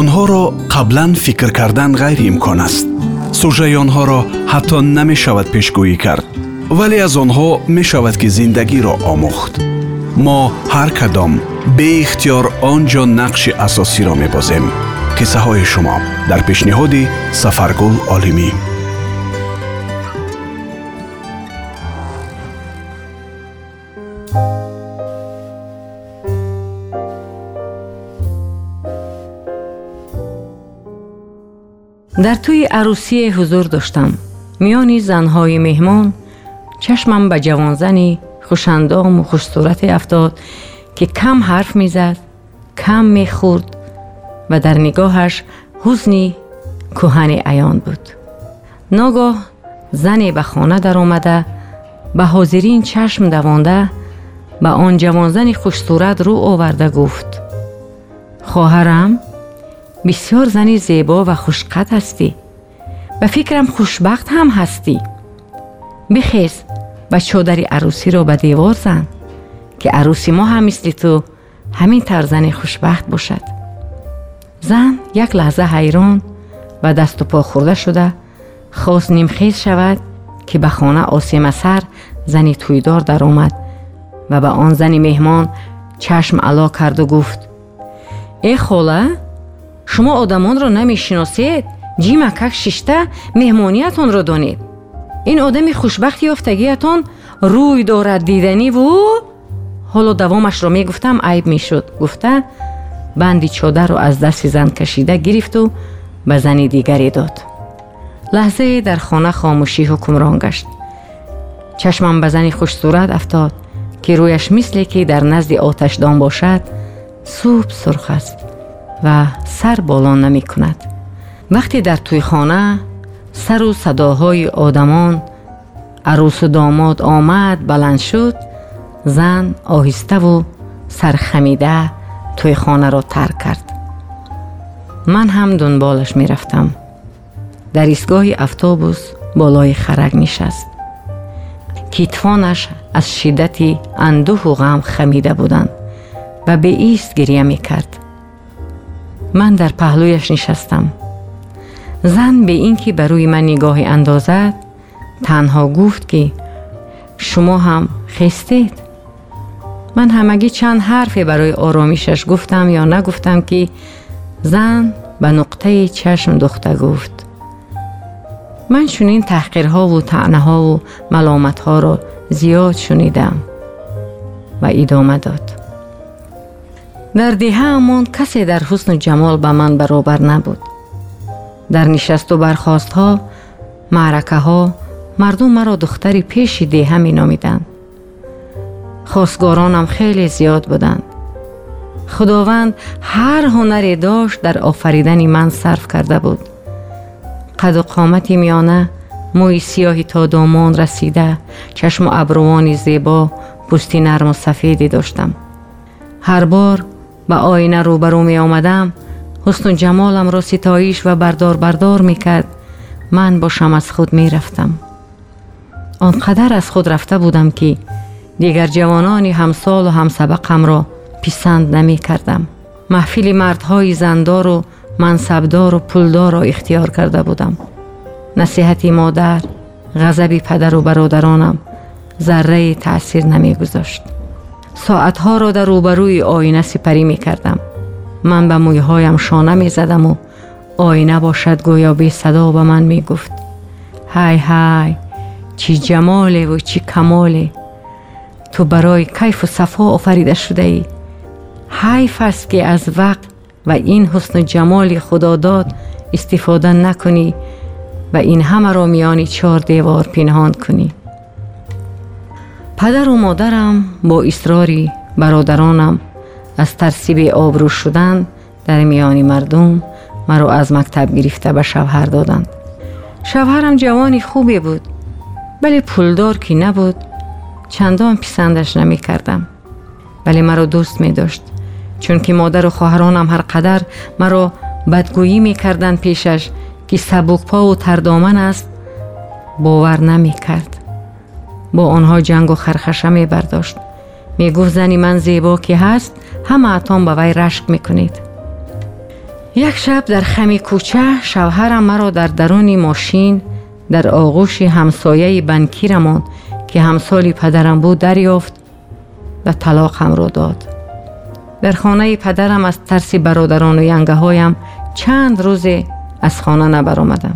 онҳоро қаблан фикр кардан ғайриимкон аст. сужаи онҳоро ҳатто намешавад пешгӯӣ кард вале аз онҳо мешавад ки зиндагиро омӯхт. мо ҳар кадом беихтиёр он ҷо нақши асосиро мебозем. қиссаҳои шумо. дар пешниҳоди сафаргул олимӣ дар тӯи арӯсие ҳузур доштам миёни занҳои меҳмон чашмам ба ҷавонзани хушандому хушсурате афтод ки кам ҳарф мезад кам мехӯрд ва дар нигоҳаш ҳузни кӯҳане аён буд ногоҳ зане ба хона даромада ба ҳозирин чашм давонда ба он ҷавонзани بسیار زنی زیبا و خوشقد هستی. و فکرم خوشبخت هم هستی. بخیز و چادر عروسی را به دیوار زن که عروسی ما هم مثل تو همین تر زن خوشبخت باشد. زن یک لحظه حیران و دست و پا خورده شده خواست نیمخیز شود که به خانه آسیم سر زنی تویدار در آمد و به آن زنی مهمان چشم علا کرد و گفت ای خاله шумо одамонро намешиносед ҷимакак шишта меҳмониятонро донед ин одами хушбахти ёфтагиятон рӯй дорад диданиву ҳоло давомашро мегуфтам айб мешуд гуфта банди чодарро аз дасти зан кашида гирифту ба зани дигаре дод лаҳзае дар хона хомӯшӣ ҳукмрон гашт чашмам ба зани хушсурат афтод ки рӯяш мисле ки дар назди оташдон бошад суб сурх аст و سر بالا نمی کند وقتی در توی خانه سر و صداهای آدمان عروس و داماد آمد بلند شد زن آهسته و سرخمیده توی خانه را ترک کرد. من هم دنبالش می رفتم در ایستگاه اتوبوس بالای خرک نشست. کتفانش از شدت اندوه و غم خمیده بودند و به ایست گریه می کرد من در پهلویش نشستم. زن به اینکه بر روی من نگاهی اندازد تنها گفت که شما هم خستید. من همگی چند حرفی برای آرامیشش گفتم یا نگفتم که زن به نقطه چشم دخته گفت. من چنین تحقیرها و تعنه ها و ملامت ها را زیاد شنیدم و ادامه داد. дар деҳаамон касе дар ҳусну ҷамол ба ман баробар набуд дар нишасту бархостҳо маъракаҳо мардум маро духтари пеши деҳа меномиданд хостгоронам хеле зиёд буданд худованд ҳар ҳунаре дошт дар офаридани ман сарф карда буд қаду қомати миёна мӯи сиёҳи то домон расида чашму абрувони зебо пӯсти нарму сафеде доштам ҳар бор به آینه روبرو می آمدم. حسن جمالم را ستایش و بردار بردار می کرد. من باشم از خود می رفتم. آنقدر از خود رفته بودم که دیگر جوانان همسال و همسبقم را پیسند نمی کردم. محفیل مردهای زندار و منصبدار و پولدار را اختیار کرده بودم. نصیحت مادر غضب پدر و برادرانم ذره تاثیر نمی گذاشت. ساعتها را در روبروی آینه سپری می کردم. من به موی هایم شانه می زدم و آینه باشد گویا بی صدا به من می گفت. های های چی جماله و چی کماله. تو برای کیف و صفا آفریده شده ای. حیف است که از وقت و این حسن و جمال خدا داد استفاده نکنی و این همه را میان چهار دیوار پنهان کنی. پدر و مادرم با اصراری برادرانم از ترسیب آبرو شدن در میان مردم مرا از مکتب گرفته به شوهر دادند. شوهرم جوانی خوبی بود ولی پولدار که نبود چندان پسندش نمی کردم. ولی مرا دوست می داشت چون که مادر و خواهرانم هر قدر مرا بدگویی می کردن پیشش که سبک پا و تردامن است باور نمی کرد. با آنها جنگ و خرخشه می برداشت. می گفت زنی من زیبا که هست همه اتان به وی رشک می کنید. یک شب در خمی کوچه شوهرم مرا در درون ماشین در آغوش همسایه بنکیرمان که همسال پدرم بود دریافت و طلاق هم را داد. در خانه پدرم از ترس برادران و ینگه هایم چند روز از خانه نبرآمدم.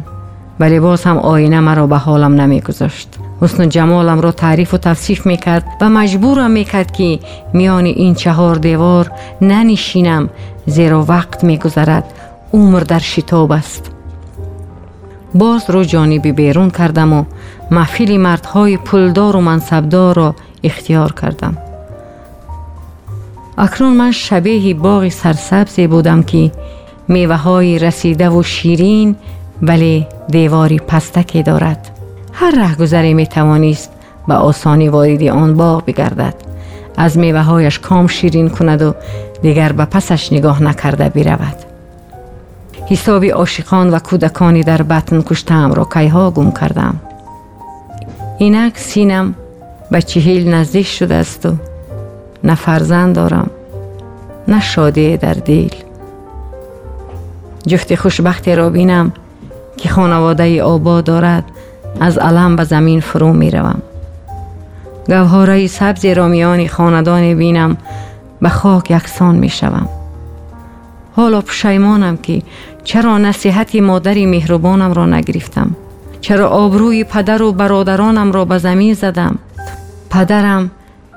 ولی باز هم آینه مرا به حالم نمیگذاشت. حسن جمالم را تعریف و توصیف می کرد و مجبورم می کرد که میان این چهار دیوار ننشینم زیرا وقت می گذرد عمر در شتاب است. باز رو جانبی بیرون کردم و محفیل مردهای پلدار و منصبدار را اختیار کردم. اکنون من شبیه باغ سرسبزی بودم که میوه های رسیده و شیرین ولی دیواری پستکی دارد. هر رهگذری می توانست به آسانی وارد آن باغ بگردد. از میوه هایش کام شیرین کند و دیگر به پسش نگاه نکرده برود. حساب عاشقان و کودکانی در بطن کشتم را کیها گم کردم. اینک سینم به چهیل نزدیک شده است و نه فرزند دارم نه شادی در دیل. جفت خوشبختی را بینم که خانواده آباد دارد. از علم به زمین فرو می روم گوهاره سبز را میان خاندان بینم به خاک یکسان می شوم حالا پشیمانم که چرا نصیحت مادری مهربانم را نگرفتم؟ چرا آبروی پدر و برادرانم را به زمین زدم؟ پدرم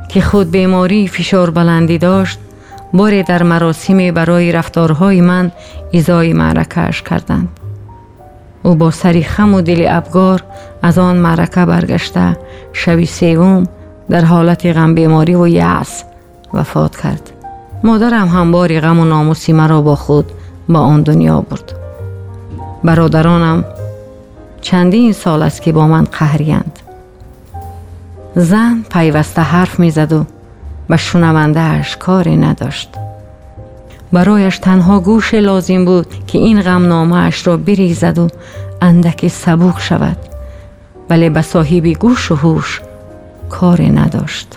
که خود بیماری فشار بلندی داشت باری در مراسم برای رفتارهای من ایزای معرکهش کردند. او با سری خم و دل ابگار از آن معرکه برگشته شبی سوم در حالت غم بیماری و یعص وفات کرد. مادرم هم باری غم و ناموسی مرا با خود با آن دنیا برد. برادرانم چندین سال است که با من قهریند زن پیوسته حرف می‌زد барояш танҳо гӯше лозим буд ки ин ғамномаашро бирезаду андаке сабук шавад. Вале ба соҳиби гӯшу ҳуш коре надошт.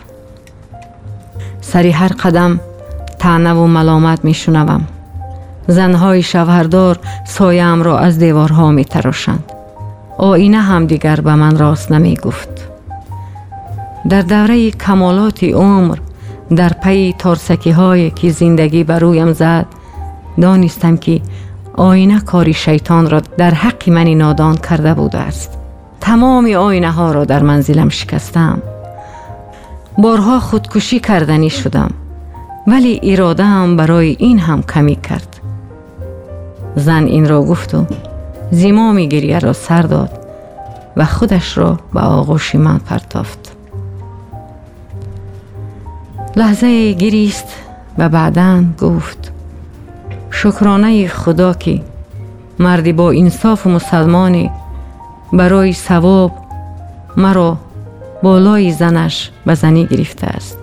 Сари ҳар қадам таънаву маломат мешунавам. Занҳои шавҳардор сояамро аз деворҳо метарошанд. Оина ҳамдигар ба ман рост намегуфт. Дар давраи камолоти умр در پی تارسکی های که زندگی برویم زد دانستم که آینه کاری شیطان را در حق منی نادان کرده بوده است. تمام آینه ها را در منزلم شکستم. بارها خودکشی کردنی شدم ولی اراده هم برای این هم کمی کرد. زن این را گفت و زیمام گریه را سر داد و خودش را به آغوش من پرتافت. لحظه گریست و بعدا گفت شکرانه خدا که مردی با انصاف و مسلمانی برای ثواب مرا بالای زنش به زنی گرفته است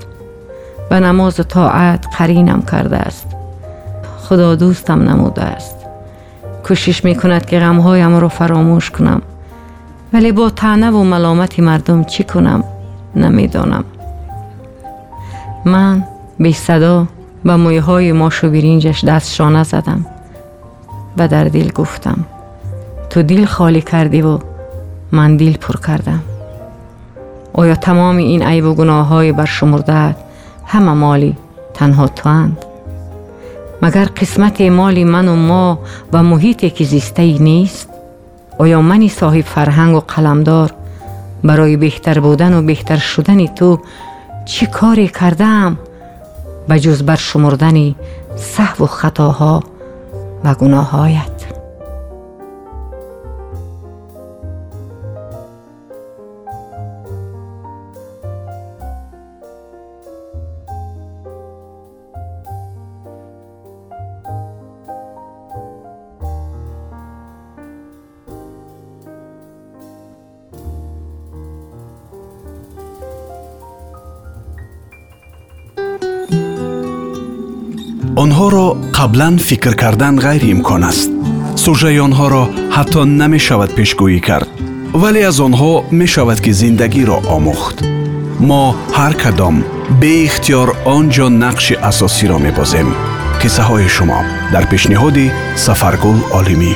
و نماز و طاعت قرینم کرده است. خدا دوستم نموده است. کوشش می کند که غمهایم را فراموش کنم. ولی با تنه و ملامت مردم چی کنم؟ نمی‌دانم. من بی صدا به مویه های ماش و برینجش دست شانه زدم و در دل گفتم تو دل خالی کردی و من دل پر کردم آیا تمام این عیب و گناه های برشمرده همه مالی تنها تو اند؟ مگر قسمت مالی من و ما و محیطی که زیسته ای نیست؟ آیا منی صاحب فرهنگ و قلمدار برای بهتر بودن و بهتر شدن تو چی کاری کردم؟ به جز بر شمردن صحو و خطاها و گناهایت. Онҳоро қаблан фикр кардан ғайриимкон аст. Сужаи онҳоро ҳатто намешавад пешгӯӣ кард вале аз онҳо мешавад ки зиндагиро омӯхт. Мо ҳар кадом беихтиёр он ҷо нақши асосиро мебозем. Қиссаҳои шумо. Дар пешниҳоди сафаргул олимӣ